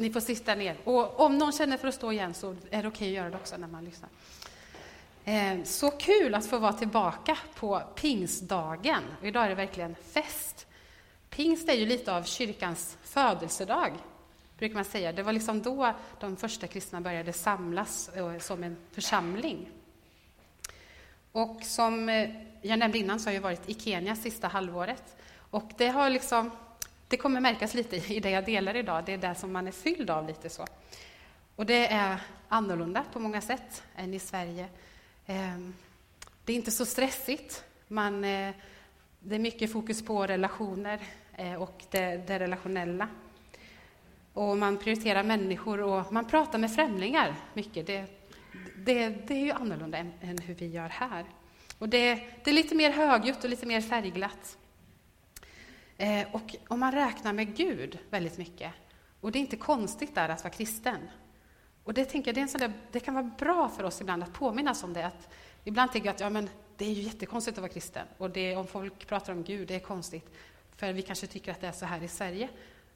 Ni får sitta ner. Och om någon känner för att stå igen så är det okej okay att göra det också när man lyssnar. Eh, så kul att få vara tillbaka på pingstdagen. Idag är det verkligen fest. Pingst är ju lite av kyrkans födelsedag, brukar man säga. Det var liksom då de första kristna började samlas eh, som en församling. Och som eh, jag nämnde innan så har jag varit i Kenya sista halvåret. Och det har liksom det kommer märkas lite i det jag delar idag, det är det som man är fylld av lite så. Och det är annorlunda på många sätt än i Sverige. Ehm, det är inte så stressigt. Man, eh, det är mycket fokus på relationer eh, och det, det relationella. Och man prioriterar människor och man pratar med främlingar mycket. Det, det, det är ju annorlunda än, än, hur vi gör här. Och det, det är lite mer högljutt och lite mer färgglatt. Eh, och om man räknar med Gud väldigt mycket, och det är inte konstigt där att vara kristen. Och det, tänker jag, det, är en sån där, det kan vara bra för oss ibland att påminnas om det. Att ibland tänker jag att ja, men det är ju jättekonstigt att vara kristen. Och det, om folk pratar om Gud, det är konstigt. För vi kanske tycker att det är så här i Sverige.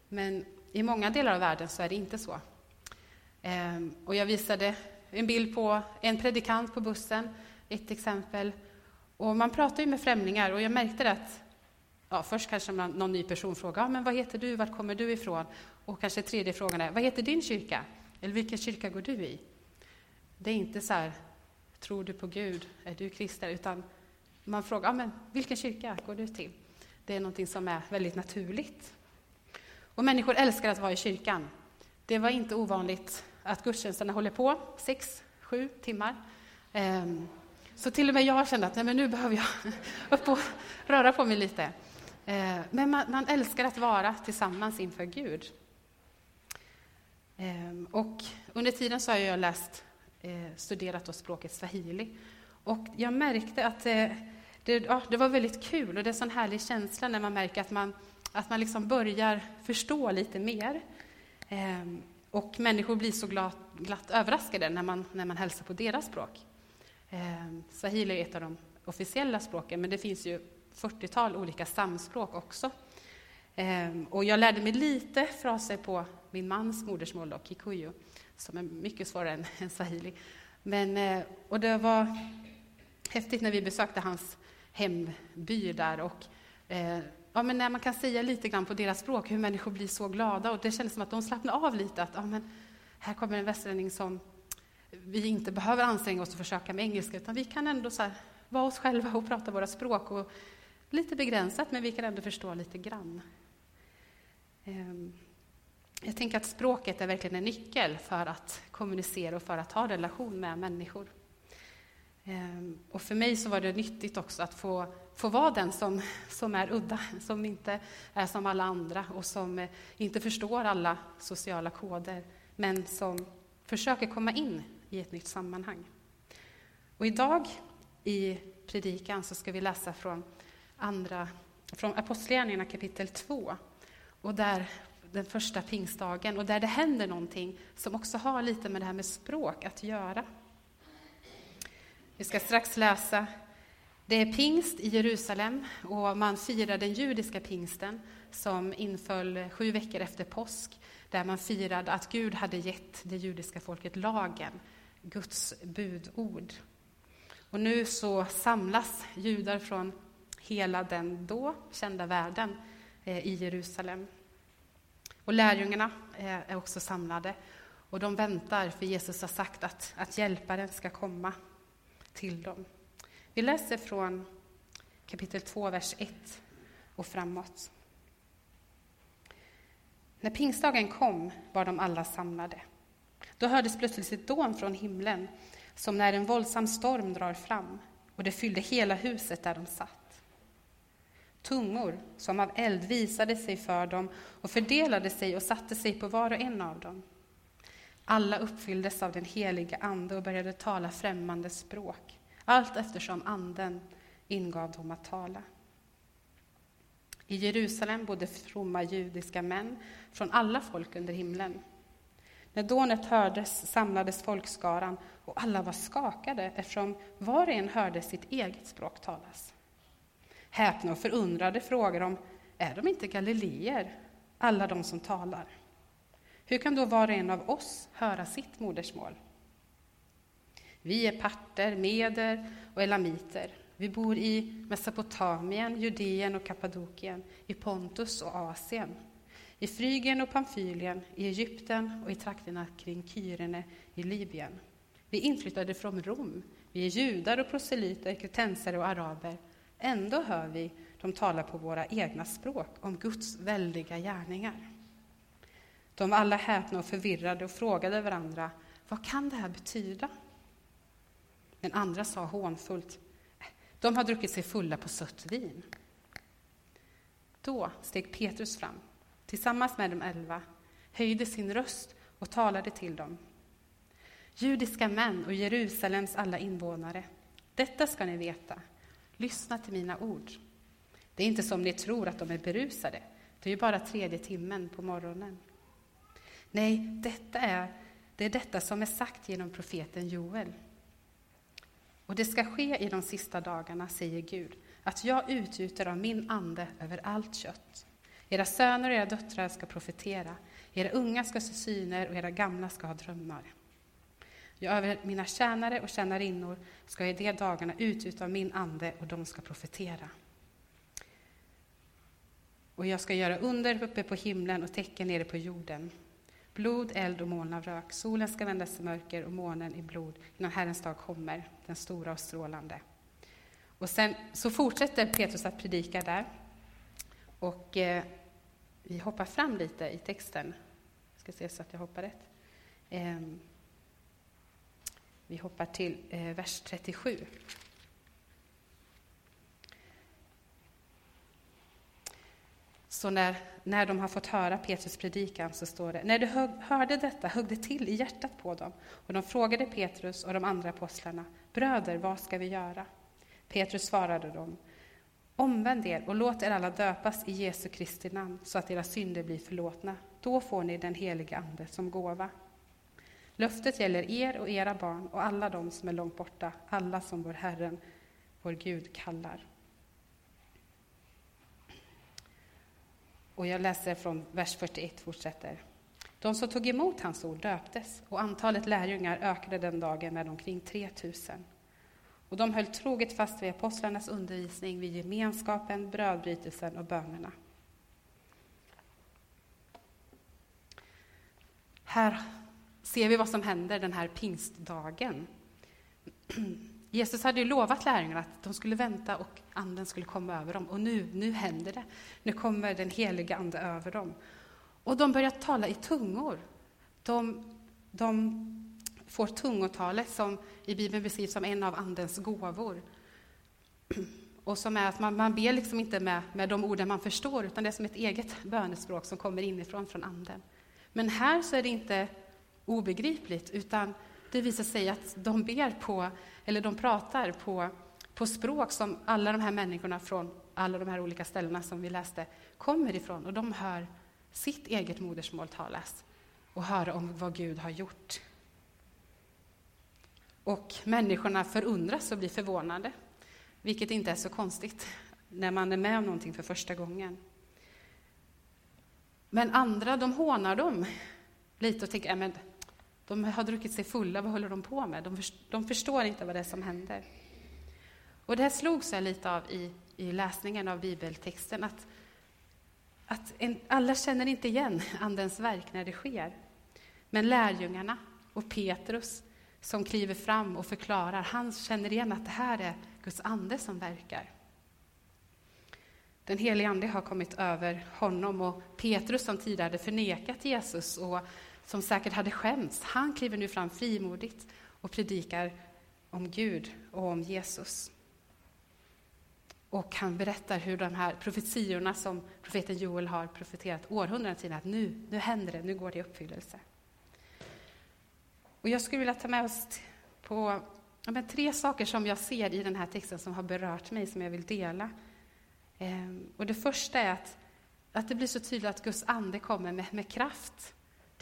Men i många delar av världen så är det inte så. Ehm, och jag visade en bild på en predikant på bussen, ett exempel. Och man pratar ju med främlingar och jag märkte att ja, först kanske man, någon ny person frågar, men vad heter du, vart kommer du ifrån? Och kanske tredje frågan är, vad heter din kyrka? Eller vilken kyrka går du i? Det är inte så här, tror du på Gud, är du kristen? Utan man frågar, ja, men vilken kyrka går du till? Det är någonting som är väldigt naturligt. Och människor älskar att vara i kyrkan. Det var inte ovanligt att gudstjänsterna håller på sex, sju timmar. Ehm, så till och med jag kände att nej, men nu behöver jag upp och röra på mig lite. Eh, men man, man, älskar att vara tillsammans inför Gud. Ehm, och under tiden så har jag läst, eh, studerat då språket swahili. Och jag märkte att det, det, ja, det var väldigt kul och det är en sån härlig känsla när man märker att man, att man liksom börjar förstå lite mer. Ehm, och människor blir så glatt, glatt överraskade när man, när man hälsar på deras språk. Ehm, swahili är ett av de officiella språken, men det finns ju 40-tal olika samspråk också. Ehm, och jag lärde mig lite fraser på min mans modersmål, då, kikuyu, som är mycket svårare än, än swahili. Men, eh, och det var häftigt när vi besökte hans hemby där. Och, eh, ja, men när man kan säga lite grann på deras språk, hur människor blir så glada. Och det kändes som att de slappnade av lite. Att, ja, men här kommer en västerlänning som vi inte behöver anstränga oss att försöka med engelska, utan vi kan ändå så här, vara oss själva och prata våra språk. Och lite begränsat, men vi kan ändå förstå lite grann. Ehm, jag tänker att språket är verkligen en nyckel för att kommunicera och för att ha relation med människor. Ehm, och för mig så var det nyttigt också att få, få vara den som, som är udda, som inte är som alla andra och som eh, inte förstår alla sociala koder, men som försöker komma in i ett nytt sammanhang. Och idag i predikan så ska vi läsa från andra, från Apostlagärningarna kapitel 2. Och där, den första pingstdagen, och där det händer någonting som också har lite med det här med språk att göra. Vi ska strax läsa. Det är pingst i Jerusalem och man firar den judiska pingsten som inföll sju veckor efter påsk, där man firade att Gud hade gett det judiska folket lagen, Guds budord. Och nu så samlas judar från hela den då kända världen eh, i Jerusalem. Och lärjungarna eh, är också samlade och de väntar, för Jesus har sagt att, att hjälparen ska komma till dem. Vi läser från kapitel 2, vers 1 och framåt. När pingstdagen kom var de alla samlade. Då hördes plötsligt ett dån från himlen, som när en våldsam storm drar fram, och det fyllde hela huset där de satt. Tungor som av eld visade sig för dem och fördelade sig och satte sig på var och en av dem. Alla uppfylldes av den helige Ande och började tala främmande språk, allt eftersom Anden ingav dem att tala. I Jerusalem bodde fromma judiska män från alla folk under himlen. När dånet hördes samlades folkskaran och alla var skakade eftersom var och en hörde sitt eget språk talas. Häpna och förundrade frågar de, är de inte galileer, alla de som talar? Hur kan då var och en av oss höra sitt modersmål? Vi är parter, meder och elamiter. Vi bor i Mesopotamien, Judeen och Kappadokien, i Pontus och Asien, i Frygien och Pamfylien, i Egypten och i trakterna kring Kyrene i Libyen. Vi är inflyttade från Rom. Vi är judar och proselyter, kretensare och araber. Ändå hör vi dem tala på våra egna språk om Guds väldiga gärningar. De var alla häpna och förvirrade och frågade varandra, vad kan det här betyda? Men andra sa hånfullt, de har druckit sig fulla på sött vin. Då steg Petrus fram, tillsammans med de elva, höjde sin röst och talade till dem. Judiska män och Jerusalems alla invånare, detta ska ni veta. Lyssna till mina ord. Det är inte som ni tror att de är berusade. Det är ju bara tredje timmen på morgonen. Nej, detta är, det är detta som är sagt genom profeten Joel. Och det ska ske i de sista dagarna, säger Gud, att jag utgjuter av min ande över allt kött. Era söner och era döttrar ska profetera, era unga ska se syner och era gamla ska ha drömmar. Ja, över mina tjänare och tjänarinnor ska jag i de dagarna utgjuta av min ande och de ska profetera. Och jag ska göra under uppe på himlen och tecken nere på jorden. Blod, eld och moln av rök. Solen ska vändas till mörker och månen i blod innan Herrens dag kommer, den stora och strålande. Och sen så fortsätter Petrus att predika där. Och eh, vi hoppar fram lite i texten. Jag ska se så att jag hoppar rätt. Eh, vi hoppar till eh, vers 37. Så när, när de har fått höra Petrus predikan så står det, när de hög, hörde detta högg det till i hjärtat på dem och de frågade Petrus och de andra apostlarna, bröder, vad ska vi göra? Petrus svarade dem, omvänd er och låt er alla döpas i Jesu Kristi namn så att era synder blir förlåtna. Då får ni den helige Ande som gåva. Löftet gäller er och era barn och alla de som är långt borta, alla som vår Herren, vår Gud kallar. Och jag läser från vers 41 fortsätter. De som tog emot hans ord döptes och antalet lärjungar ökade den dagen med omkring 3000. Och de höll troget fast vid apostlarnas undervisning, vid gemenskapen, brödbrytelsen och bönerna. Här ser vi vad som händer den här pingstdagen. Jesus hade ju lovat lärjungarna att de skulle vänta och anden skulle komma över dem. Och nu, nu händer det. Nu kommer den heliga ande över dem. Och de börjar tala i tungor. De, de får tungotalet som i Bibeln beskrivs som en av andens gåvor. Och som är att man, man ber liksom inte med, med de orden man förstår, utan det är som ett eget bönespråk som kommer inifrån, från anden. Men här så är det inte obegripligt, utan det visar sig att de ber på, eller de pratar på, på språk som alla de här människorna från alla de här olika ställena som vi läste kommer ifrån. Och de hör sitt eget modersmål talas och hör om vad Gud har gjort. Och människorna förundras och blir förvånade, vilket inte är så konstigt när man är med om någonting för första gången. Men andra, de hånar dem lite och tänker, äh, men de har druckit sig fulla, vad håller de på med? De, förstår, de förstår inte vad det är som händer. Och det här slogs jag lite av i, i läsningen av bibeltexten, att, att en, alla känner inte igen Andens verk när det sker. Men lärjungarna och Petrus som kliver fram och förklarar, han känner igen att det här är Guds ande som verkar. Den helige Ande har kommit över honom och Petrus som tidigare hade förnekat Jesus och som säkert hade skämts, han kliver nu fram frimodigt och predikar om Gud och om Jesus. Och han berättar hur de här profetiorna som profeten Joel har profeterat århundraden tidigare, att nu, nu händer det, nu går det i uppfyllelse. Och jag skulle vilja ta med oss på ja, tre saker som jag ser i den här texten som har berört mig, som jag vill dela. Ehm, och det första är att, att det blir så tydligt att Guds ande kommer med, med kraft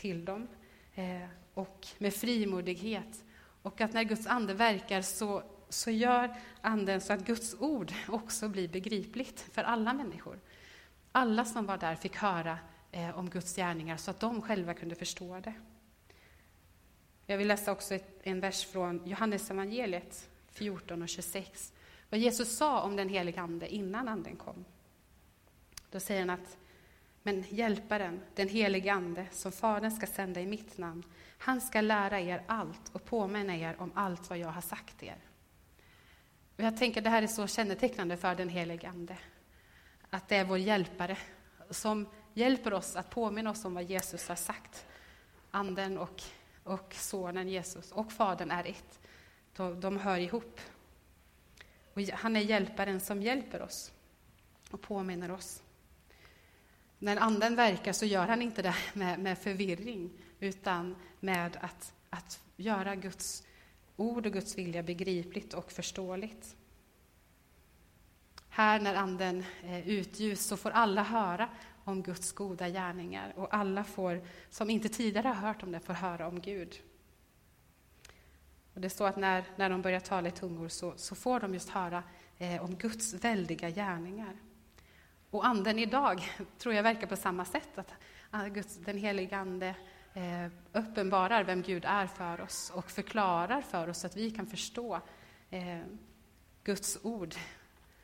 till dem eh, och med frimodighet. Och att när Guds ande verkar så, så gör anden så att Guds ord också blir begripligt för alla människor. Alla som var där fick höra eh, om Guds gärningar så att de själva kunde förstå det. Jag vill läsa också ett, en vers från Johannes evangeliet 14 och 26. Vad Jesus sa om den helige Ande innan Anden kom. Då säger han att men Hjälparen, den helige Ande, som Fadern ska sända i mitt namn, han ska lära er allt och påminna er om allt vad jag har sagt er. Och jag tänker att det här är så kännetecknande för den helige Ande. Att det är vår hjälpare som hjälper oss att påminna oss om vad Jesus har sagt. Anden och, och Sonen Jesus och Fadern är ett. De, de hör ihop. Och han är hjälparen som hjälper oss och påminner oss. När Anden verkar så gör han inte det med, med förvirring, utan med att, att göra Guds ord och Guds vilja begripligt och förståeligt. Här när Anden eh, utljus så får alla höra om Guds goda gärningar och alla får, som inte tidigare har hört om det, får höra om Gud. Och det står att när, när de börjar tala i tungor så, så får de just höra eh, om Guds väldiga gärningar. Och Anden idag tror jag verkar på samma sätt, att Guds, den heliga Ande eh, uppenbarar vem Gud är för oss och förklarar för oss så att vi kan förstå eh, Guds ord.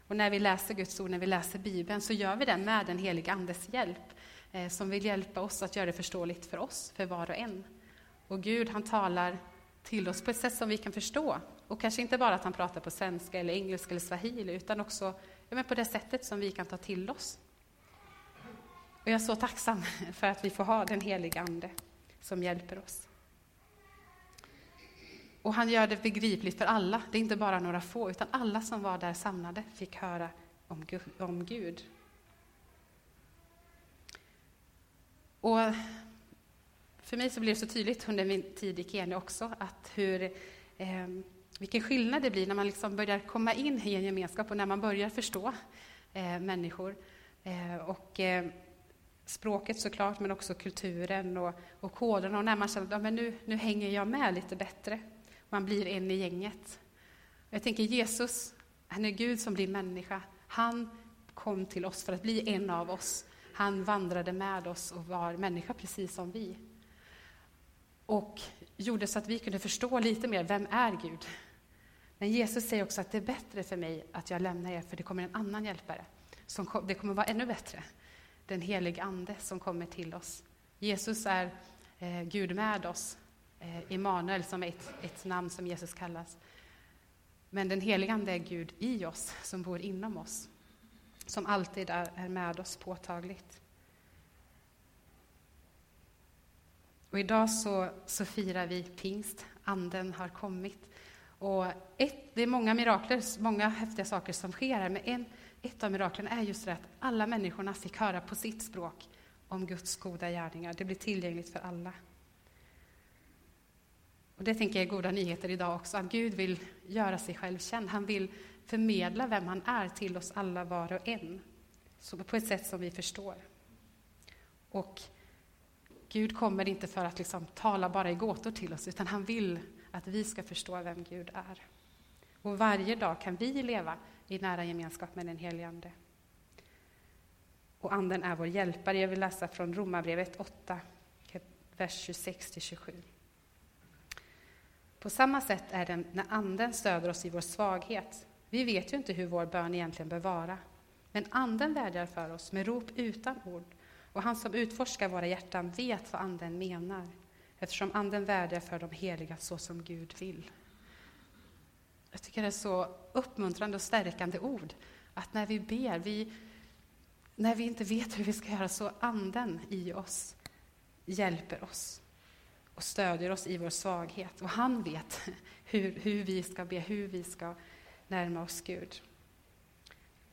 Och när vi läser Guds ord, när vi läser Bibeln, så gör vi det med den heliga Andes hjälp, eh, som vill hjälpa oss att göra det förståeligt för oss, för var och en. Och Gud, han talar till oss på ett sätt som vi kan förstå. Och kanske inte bara att han pratar på svenska, eller engelska eller swahili, utan också men på det sättet som vi kan ta till oss. Och jag är så tacksam för att vi får ha den heliga Ande som hjälper oss. Och han gör det begripligt för alla, det är inte bara några få, utan alla som var där samlade fick höra om Gud. Om Gud. Och för mig så blev det så tydligt under min tid i Kenya också, att hur, eh, vilken skillnad det blir när man liksom börjar komma in i en gemenskap och när man börjar förstå eh, människor. Eh, och, eh, språket såklart, men också kulturen och, och koderna. Och när man känner att ja, men nu, nu hänger jag med lite bättre. Man blir en i gänget. Jag tänker Jesus, han är Gud som blir människa. Han kom till oss för att bli en av oss. Han vandrade med oss och var människa precis som vi. Och gjorde så att vi kunde förstå lite mer, vem är Gud? Men Jesus säger också att det är bättre för mig att jag lämnar er, för det kommer en annan hjälpare. Som kom, det kommer vara ännu bättre den helige Ande som kommer till oss. Jesus är eh, Gud med oss, eh, Immanuel som är ett, ett namn som Jesus kallas. Men den helige Ande är Gud i oss, som bor inom oss, som alltid är, är med oss påtagligt. Och idag så, så firar vi pingst, Anden har kommit. Och ett, det är många mirakler, många häftiga saker som sker här, men en, ett av miraklen är just det att alla människorna fick höra på sitt språk om Guds goda gärningar. Det blir tillgängligt för alla. Och Det tänker jag är goda nyheter idag också, att Gud vill göra sig själv känd. Han vill förmedla vem han är till oss alla var och en, på ett sätt som vi förstår. Och Gud kommer inte för att liksom tala bara i gåtor till oss, utan han vill att vi ska förstå vem Gud är. Och varje dag kan vi leva i nära gemenskap med den helige Ande. Och Anden är vår hjälpare. Jag vill läsa från Romarbrevet 8, vers 26-27. På samma sätt är det när Anden stöder oss i vår svaghet. Vi vet ju inte hur vår bön egentligen bör vara, men Anden vädjar för oss med rop utan ord, och han som utforskar våra hjärtan vet vad Anden menar, eftersom Anden vädjar för de heliga så som Gud vill. Jag tycker det är så uppmuntrande och stärkande ord. Att när vi ber, vi, när vi inte vet hur vi ska göra, så Anden i oss hjälper oss och stödjer oss i vår svaghet. Och han vet hur, hur vi ska be, hur vi ska närma oss Gud.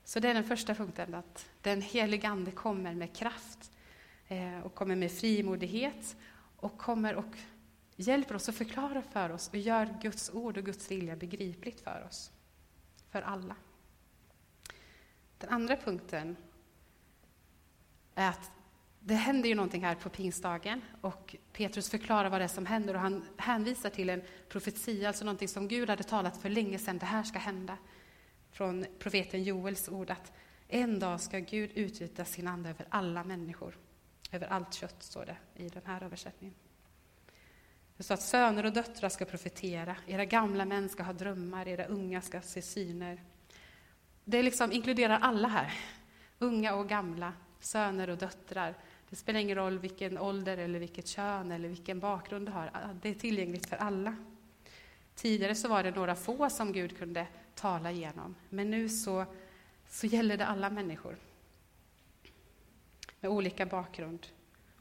Så det är den första punkten, att den heliga Ande kommer med kraft eh, och kommer med frimodighet och kommer och hjälper oss och förklarar för oss och gör Guds ord och Guds vilja begripligt för oss, för alla. Den andra punkten är att det händer ju någonting här på pingstdagen och Petrus förklarar vad det är som händer och han hänvisar till en profetia, alltså någonting som Gud hade talat för länge sedan, det här ska hända. Från profeten Joels ord att en dag ska Gud utgjuta sin ande över alla människor över allt kött, står det i den här översättningen. Det står att söner och döttrar ska profetera, era gamla män ska ha drömmar, era unga ska se syner. Det liksom inkluderar alla här, unga och gamla, söner och döttrar. Det spelar ingen roll vilken ålder, eller vilket kön eller vilken bakgrund du har. Ah, det är tillgängligt för alla. Tidigare så var det några få som Gud kunde tala genom, men nu så, så gäller det alla människor med olika bakgrund.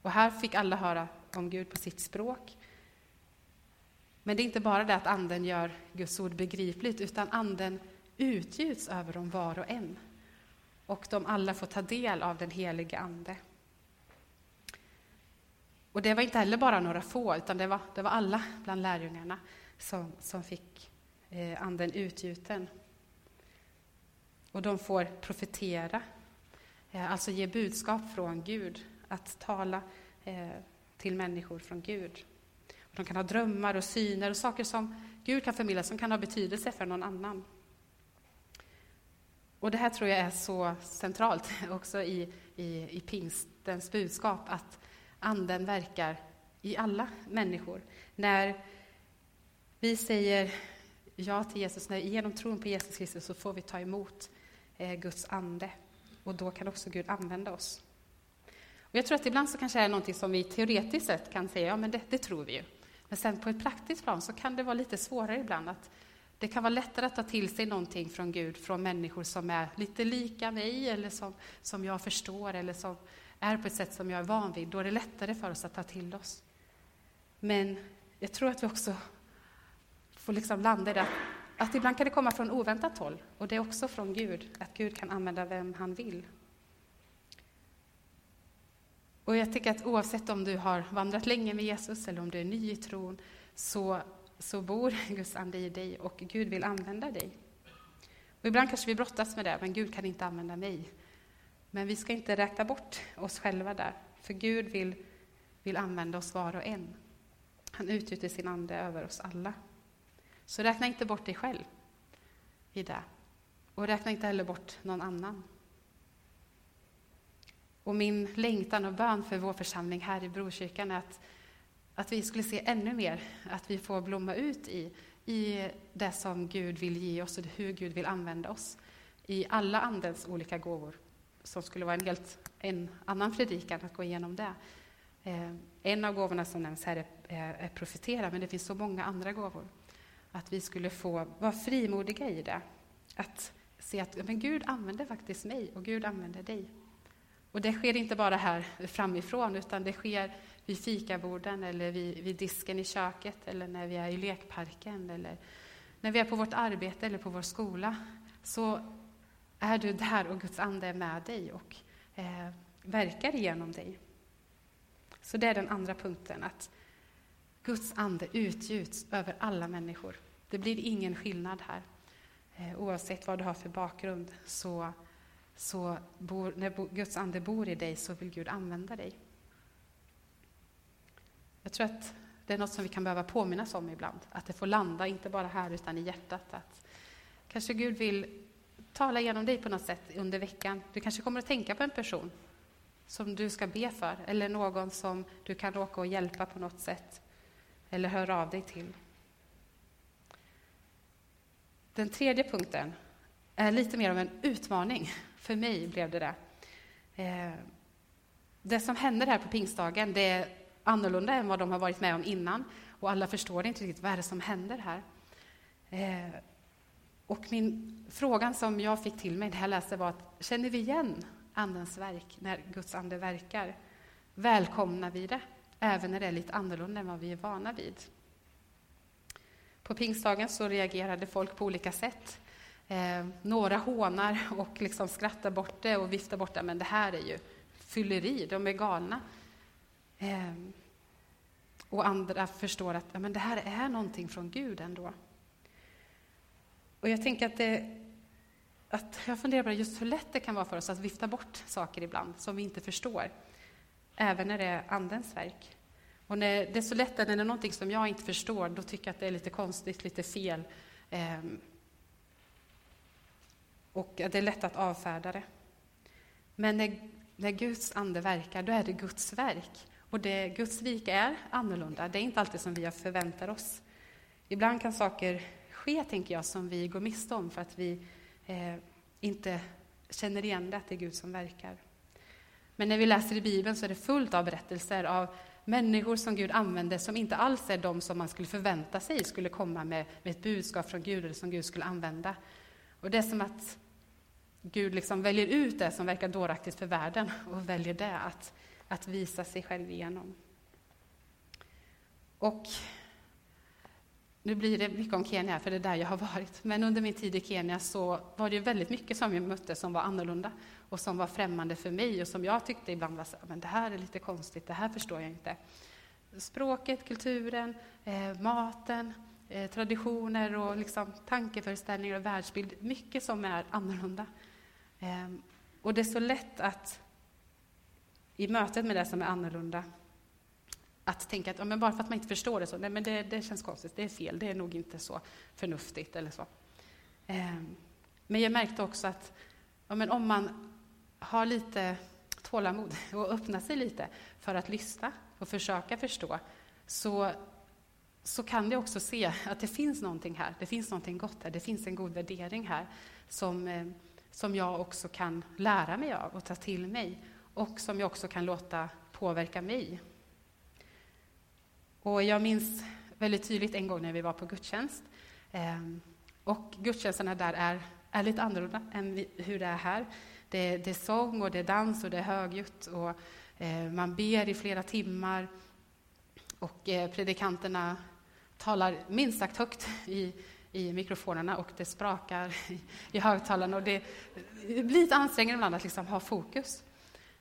Och här fick alla höra om Gud på sitt språk. Men det är inte bara det att Anden gör Guds ord begripligt, utan Anden utgjuts över dem var och en. Och de alla får ta del av den helige Ande. Och det var inte heller bara några få, utan det var, det var alla bland lärjungarna som, som fick eh, Anden utgjuten. Och de får profetera, Eh, alltså ge budskap från Gud, att tala eh, till människor från Gud. De kan ha drömmar och syner och saker som Gud kan förmedla som kan ha betydelse för någon annan. Och det här tror jag är så centralt också i, i, i pingstens budskap, att Anden verkar i alla människor. När vi säger ja till Jesus, när genom tron på Jesus Kristus så får vi ta emot eh, Guds ande. Och då kan också Gud använda oss. Och jag tror att ibland så kanske det är någonting som vi teoretiskt sett kan säga, ja men det, det tror vi ju. Men sen på ett praktiskt plan så kan det vara lite svårare ibland. att Det kan vara lättare att ta till sig någonting från Gud, från människor som är lite lika mig, eller som, som jag förstår, eller som är på ett sätt som jag är van vid. Då är det lättare för oss att ta till oss. Men jag tror att vi också får liksom landa i det, att ibland kan det komma från oväntat håll, och det är också från Gud, att Gud kan använda vem han vill. Och jag tycker att oavsett om du har vandrat länge med Jesus eller om du är ny i tron, så, så bor Guds ande i dig och Gud vill använda dig. Och ibland kanske vi brottas med det, men Gud kan inte använda mig. Men vi ska inte räkna bort oss själva där, för Gud vill, vill använda oss var och en. Han utgjuter sin ande över oss alla. Så räkna inte bort dig själv i det. Och räkna inte heller bort någon annan. Och min längtan och bön för vår församling här i Brokyrkan är att, att vi skulle se ännu mer, att vi får blomma ut i, i det som Gud vill ge oss och hur Gud vill använda oss i alla Andens olika gåvor, som skulle vara en helt en annan predikan att gå igenom det. Eh, en av gåvorna som nämns här är, är, är profetera, men det finns så många andra gåvor. Att vi skulle få vara frimodiga i det. Att se att men Gud använder faktiskt mig och Gud använder dig. Och det sker inte bara här framifrån, utan det sker vid fikaborden eller vid, vid disken i köket eller när vi är i lekparken eller när vi är på vårt arbete eller på vår skola. Så är du där och Guds ande är med dig och eh, verkar genom dig. Så det är den andra punkten, att Guds ande utgjuts över alla människor. Det blir ingen skillnad här. Eh, oavsett vad du har för bakgrund så så bor, när Guds ande bor i dig så vill Gud använda dig. Jag tror att det är något som vi kan behöva påminnas om ibland, att det får landa, inte bara här utan i hjärtat. Att kanske Gud vill tala genom dig på något sätt under veckan. Du kanske kommer att tänka på en person som du ska be för, eller någon som du kan råka och hjälpa på något sätt, eller hör av dig till. Den tredje punkten är lite mer av en utmaning. För mig blev det det. Eh, det som händer här på pingstdagen, det är annorlunda än vad de har varit med om innan. Och alla förstår inte riktigt vad är det som händer här. Eh, och min frågan som jag fick till mig när jag läste var att känner vi igen Andens verk när Guds ande verkar? Välkomnar vi det, även när det är lite annorlunda än vad vi är vana vid? På pingstdagen så reagerade folk på olika sätt. Eh, några hånar och liksom skrattar bort det och viftar bort det, men det här är ju fylleri, de är galna. Eh, och andra förstår att ja, men det här är någonting från Gud ändå. Och jag tänker att, det, att jag funderar på just hur lätt det kan vara för oss att vifta bort saker ibland som vi inte förstår, även när det är Andens verk. Och när, det är så lätt att när det är någonting som jag inte förstår, då tycker jag att det är lite konstigt, lite fel. Ehm, och det är lätt att avfärda det. Men när när Guds ande verkar, då är det Guds verk. Och det, Guds rike är annorlunda. Det är inte alltid som vi förväntar oss. Ibland kan saker ske, tänker jag, som vi går miste om för att vi eh, inte känner igen det, att det är Gud som verkar. Men när vi läser i Bibeln så är det fullt av berättelser av människor som Gud använder som inte alls är de som man skulle förvänta sig skulle komma med, med ett budskap från Gud eller som Gud skulle använda. Och det är som att Gud liksom väljer ut det som verkar dåraktigt för världen och väljer det att, att visa sig själv igenom. Och nu blir det mycket om Kenya, för det är där jag har varit. Men under min tid i Kenya så var det väldigt mycket som jag mötte som var annorlunda och som var främmande för mig och som jag tyckte ibland var så, men det här är lite konstigt, det här förstår jag inte. Språket, kulturen, eh, maten, eh, traditioner och liksom tankeföreställningar och världsbild, mycket som är annorlunda. Eh, och det är så lätt att i mötet med det som är annorlunda att tänka att ja, men bara för att man inte förstår det så, nej men det, det känns konstigt, det är fel, det är nog inte så förnuftigt eller så. Ehm, men jag märkte också att ja, men om man har lite tålamod och öppnar sig lite för att lyssna och försöka förstå, så, så kan det också se att det finns någonting här, det finns någonting gott här, det finns en god värdering här som, eh, som jag också kan lära mig av och ta till mig och som jag också kan låta påverka mig och jag minns väldigt tydligt en gång när vi var på gudstjänst. Ehm, och gudstjänsterna där är, är lite annorlunda än hur det är här. Det, det är sång och det är dans och det är högljutt och eh, man ber i flera timmar. Och eh, predikanterna talar minst sagt högt i, i mikrofonerna och det sprakar i, i högtalarna. Och det, det blir lite ansträngande ibland att liksom ha fokus.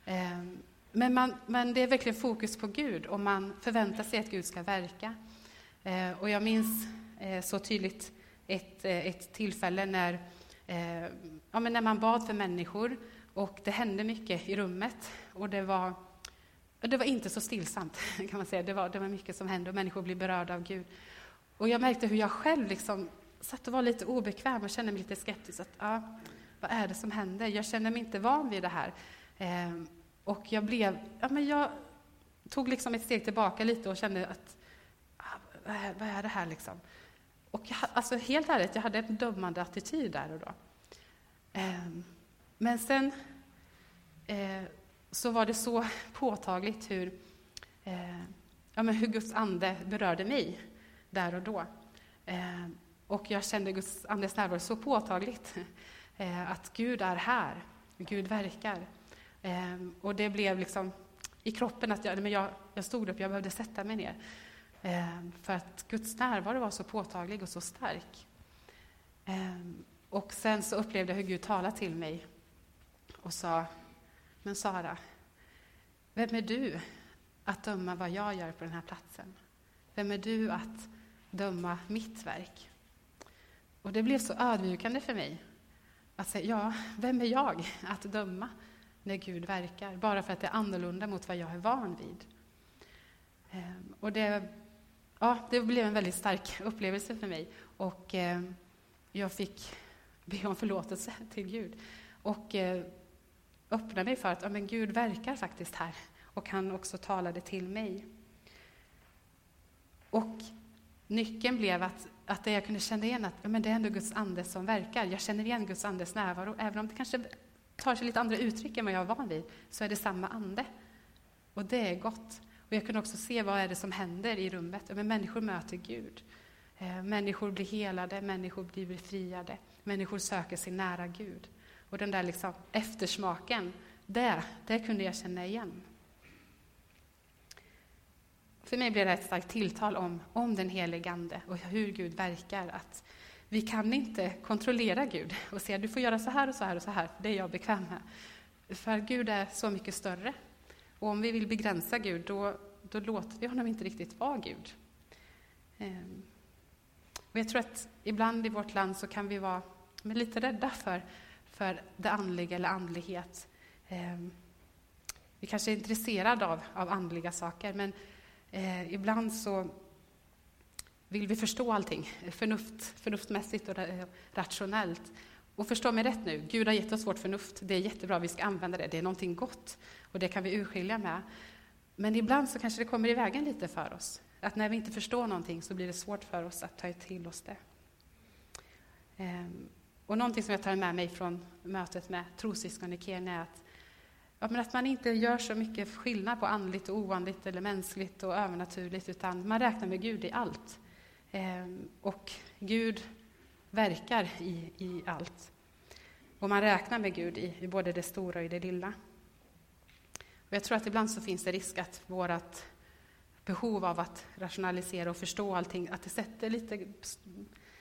Ehm, men, man, men det är verkligen fokus på Gud och man förväntar sig att Gud ska verka. Eh, och jag minns eh, så tydligt ett, eh, ett tillfälle när, eh, ja, men när man bad för människor och det hände mycket i rummet. Och det var, det var inte så stillsamt, kan man säga. Det var, det var mycket som hände och människor blev berörda av Gud. Och jag märkte hur jag själv liksom satt och var lite obekväm och kände mig lite skeptisk. Att, ja, vad är det som händer? Jag känner mig inte van vid det här. Eh, och jag blev, ja men jag tog liksom ett steg tillbaka lite och kände att, ah, vad är, vad är det här liksom? Och jag, alltså helt ärligt, jag hade en dömande attityd där och då. Ehm, men sen eh, så var det så påtagligt hur, eh, ja, men hur Guds ande berörde mig där och då. Ehm, och jag kände Guds andes närvaro så påtagligt, eh, att Gud är här, Gud verkar. Ehm, och det blev liksom i kroppen att jag, men jag, jag stod upp, jag behövde sätta mig ner. Ehm, för att Guds närvaro var så påtaglig och så stark. Ehm, och sen så upplevde jag hur Gud talade till mig och sa, men Sara, vem är du att döma vad jag gör på den här platsen? Vem är du att döma mitt verk? Och det blev så ödmjukande för mig att säga, ja, vem är jag att döma när Gud verkar, bara för att det är annorlunda mot vad jag är van vid. Ehm, och det, ja, det blev en väldigt stark upplevelse för mig och eh, jag fick be om förlåtelse till Gud och eh, öppna mig för att ja, men Gud verkar faktiskt här och han också talade till mig. Och nyckeln blev att, att jag kunde känna igen att ja, men det är ändå Guds ande som verkar. Jag känner igen Guds andes närvaro, även om det kanske tar sig lite andra uttryck än vad jag är van vid, så är det samma ande. Och det är gott. Och jag kunde också se vad är det som händer i rummet. Men människor möter Gud. Eh, människor blir helade, människor blir befriade. Människor söker sig nära Gud. Och den där liksom eftersmaken, det, det kunde jag känna igen. För mig blev det ett starkt tilltal om, om den helige Ande och hur Gud verkar. Att vi kan inte kontrollera Gud och säga du får göra så här och så här och så här, det är jag bekväm med. För Gud är så mycket större. Och om vi vill begränsa Gud, då, då låter vi honom inte riktigt vara Gud. Ehm, och jag tror att ibland i vårt land så kan vi vara lite rädda för, för det andliga eller andlighet. Ehm, vi kanske är intresserade av, av andliga saker, men eh, ibland så vill vi förstå allting förnuft, förnuftmässigt och eh, rationellt. Och förstå mig rätt nu, Gud har gett oss vårt förnuft. Det är jättebra, vi ska använda det. Det är någonting gott och det kan vi urskilja med. Men ibland så kanske det kommer i vägen lite för oss. Att när vi inte förstår någonting så blir det svårt för oss att ta till oss det. Ehm, och någonting som jag tar med mig från mötet med trossyskon i Kenya är att, ja, men att man inte gör så mycket skillnad på andligt och oandligt eller mänskligt och övernaturligt, utan man räknar med Gud i allt. Ehm, och Gud verkar i, i allt. Och man räknar med Gud i, i både det stora och i det lilla. Och jag tror att ibland så finns det risk att vårt behov av att rationalisera och förstå allting, att det sätter lite,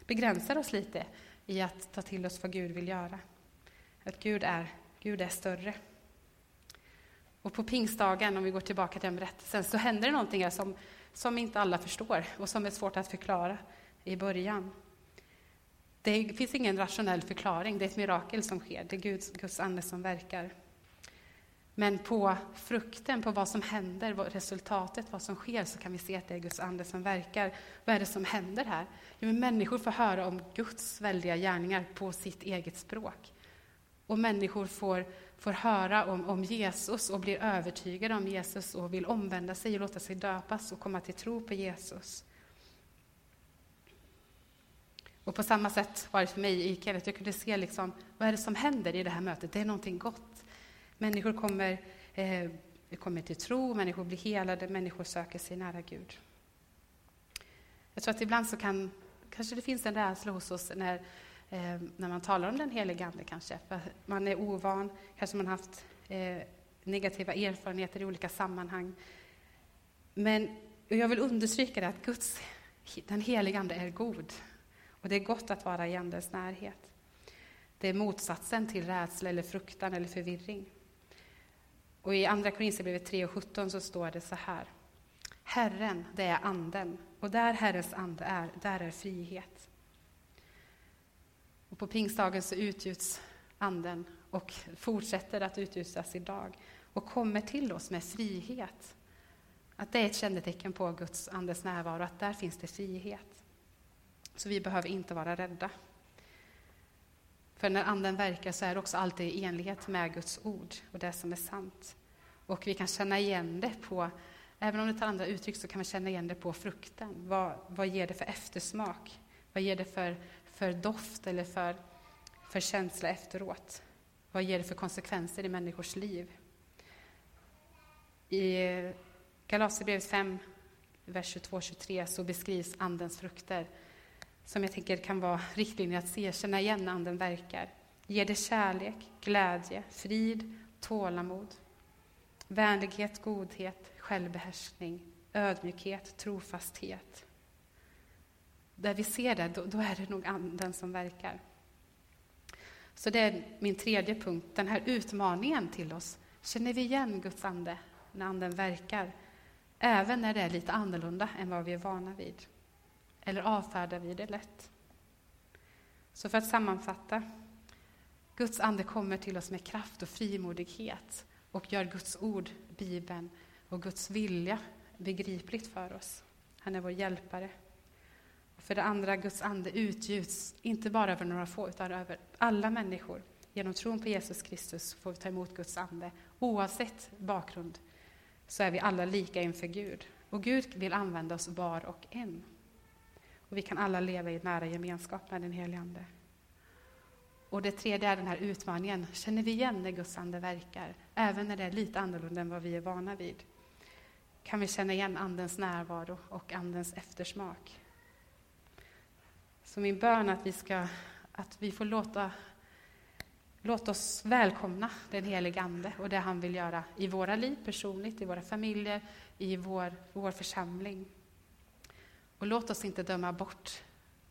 begränsar oss lite i att ta till oss vad Gud vill göra. Att Gud är, Gud är större. Och på pingstdagen, om vi går tillbaka till den berättelsen, så händer det någonting här som, som inte alla förstår och som är svårt att förklara i början. Det finns ingen rationell förklaring, det är ett mirakel som sker, det är Guds, Guds ande som verkar. Men på frukten, på vad som händer, resultatet, vad som sker, så kan vi se att det är Guds ande som verkar. Vad är det som händer här? Jo, människor får höra om Guds väldiga gärningar på sitt eget språk. Och människor får, får höra om, om Jesus och blir övertygade om Jesus och vill omvända sig och låta sig döpas och komma till tro på Jesus. Och på samma sätt var det för mig i Kenneth. Jag kunde se liksom, vad är det som händer i det här mötet. Det är någonting gott. Människor kommer, eh, kommer till tro, människor blir helade, människor söker sig nära Gud. Jag tror att ibland så kan, kanske det finns en rädsla hos oss när, eh, när man talar om den helige Ande kanske. För man är ovan, kanske man har haft eh, negativa erfarenheter i olika sammanhang. Men jag vill understryka det att Guds, den helige Ande är god. Och det är gott att vara i Andens närhet. Det är motsatsen till rädsla eller fruktan eller förvirring. Och i Andra Korinthierbrevet 3 och 17 så står det så här. Herren, det är Anden, och där Herrens ande är, där är frihet. Och på pingstdagen så utgjuts Anden och fortsätter att utgjutas idag och kommer till oss med frihet. Att det är ett kännetecken på Guds Andes närvaro, att där finns det frihet. Så vi behöver inte vara rädda. För när Anden verkar så är det också alltid i enlighet med Guds ord och det som är sant. Och vi kan känna igen det på, även om det tar andra uttryck, så kan vi känna igen det på frukten. Vad, vad ger det för eftersmak? Vad ger det för, för doft eller för, för känsla efteråt? Vad ger det för konsekvenser i människors liv? I Galaterbrevet 5, vers 22-23 så beskrivs Andens frukter som jag tänker kan vara riktlinjer att se, känna igen när Anden verkar. Ger det kärlek, glädje, frid, tålamod, vänlighet, godhet, självbehärskning, ödmjukhet, trofasthet. Där vi ser det, då, då är det nog Anden som verkar. Så det är min tredje punkt, den här utmaningen till oss. Känner vi igen Guds ande när Anden verkar? Även när det är lite annorlunda än vad vi är vana vid. Eller avfärdar vi det lätt? Så för att sammanfatta. Guds ande kommer till oss med kraft och frimodighet och gör Guds ord, Bibeln och Guds vilja begripligt för oss. Han är vår hjälpare. För det andra, Guds ande utgjuts inte bara över några få, utan över alla människor. Genom tron på Jesus Kristus får vi ta emot Guds ande. Oavsett bakgrund så är vi alla lika inför Gud. Och Gud vill använda oss var och en. Och vi kan alla leva i nära gemenskap med den helige Ande. Och det tredje är den här utmaningen. Känner vi igen när Guds ande verkar? Även när det är lite annorlunda än vad vi är vana vid. Kan vi känna igen Andens närvaro och Andens eftersmak? Så min bön är att vi, ska, att vi får låta, låta oss välkomna den helige Ande och det han vill göra i våra liv personligt, i våra familjer, i vår, vår församling. Och låt oss inte döma bort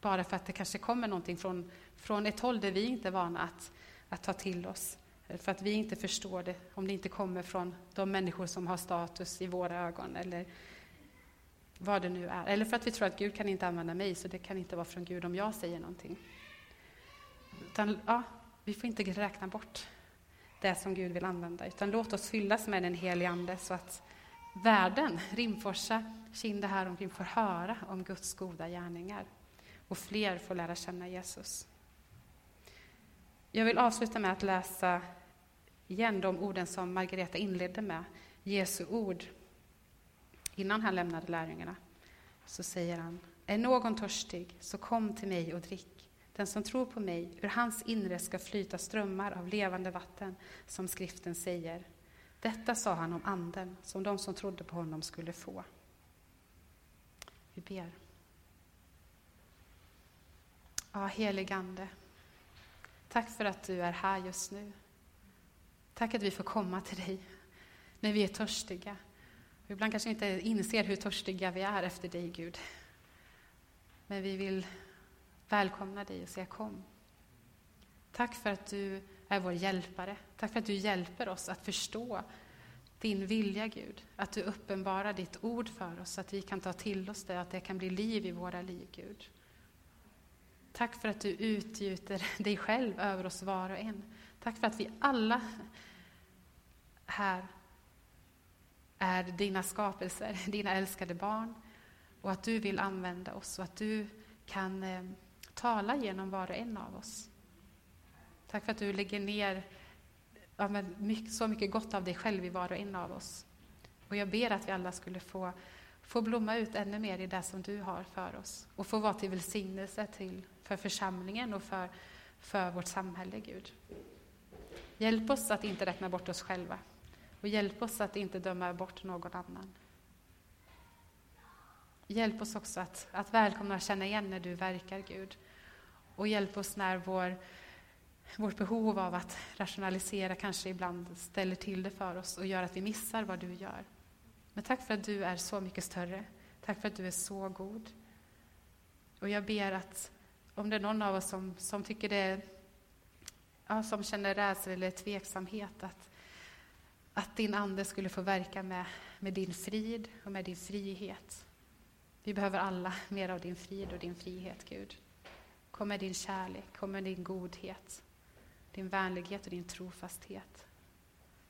bara för att det kanske kommer någonting från, från ett håll där vi inte är vana att, att ta till oss. För att vi inte förstår det, om det inte kommer från de människor som har status i våra ögon, eller vad det nu är. Eller för att vi tror att Gud kan inte använda mig, så det kan inte vara från Gud om jag säger någonting. Utan, ja, vi får inte räkna bort det som Gud vill använda, utan låt oss fyllas med den helige Ande, så att världen, Rimforsa, Kinda här omkring får höra om Guds goda gärningar och fler får lära känna Jesus. Jag vill avsluta med att läsa igen de orden som Margareta inledde med, Jesu ord. Innan han lämnade lärjungarna så säger han, är någon törstig så kom till mig och drick. Den som tror på mig, ur hans inre ska flyta strömmar av levande vatten, som skriften säger. Detta sa han om anden, som de som trodde på honom skulle få. Vi ber. Ja, heligande. Tack för att du är här just nu. Tack att vi får komma till dig när vi är törstiga ibland kanske inte inser hur törstiga vi är efter dig, Gud. Men vi vill välkomna dig och säga kom. Tack för att du är vår hjälpare. Tack för att du hjälper oss att förstå din vilja, Gud. Att du uppenbarar ditt ord för oss så att vi kan ta till oss det, att det kan bli liv i våra liv, Gud. Tack för att du utgjuter dig själv över oss var och en. Tack för att vi alla här är dina skapelser, dina älskade barn och att du vill använda oss och att du kan eh, tala genom var och en av oss. Tack för att du lägger ner ja, mycket, så mycket gott av dig själv i var och en av oss. Och jag ber att vi alla skulle få, få blomma ut ännu mer i det som du har för oss och få vara till välsignelse till, för församlingen och för, för vårt samhälle, Gud. Hjälp oss att inte räkna bort oss själva och hjälp oss att inte döma bort någon annan. Hjälp oss också att, att välkomna och känna igen när du verkar, Gud. Och hjälp oss när vår, vårt behov av att rationalisera kanske ibland ställer till det för oss och gör att vi missar vad du gör. Men tack för att du är så mycket större. Tack för att du är så god. Och jag ber att om det är någon av oss som, som tycker det ja, som känner rädsla eller tveksamhet, att, att din ande skulle få verka med, med din frid och med din frihet. Vi behöver alla mer av din frid och din frihet, Gud. Kom med din kärlek, kom med din godhet, din vänlighet och din trofasthet.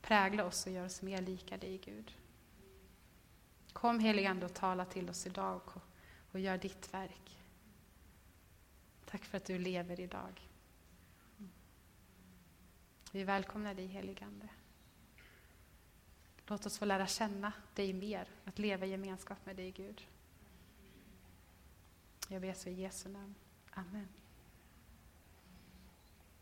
Prägla oss och gör oss mer lika dig, Gud. Kom heligande och tala till oss idag och, och gör ditt verk. Tack för att du lever idag. Vi välkomnar dig heligande. Låt oss få lära känna dig mer, att leva i gemenskap med dig Gud. Jag ber så i Jesu namn. Amen.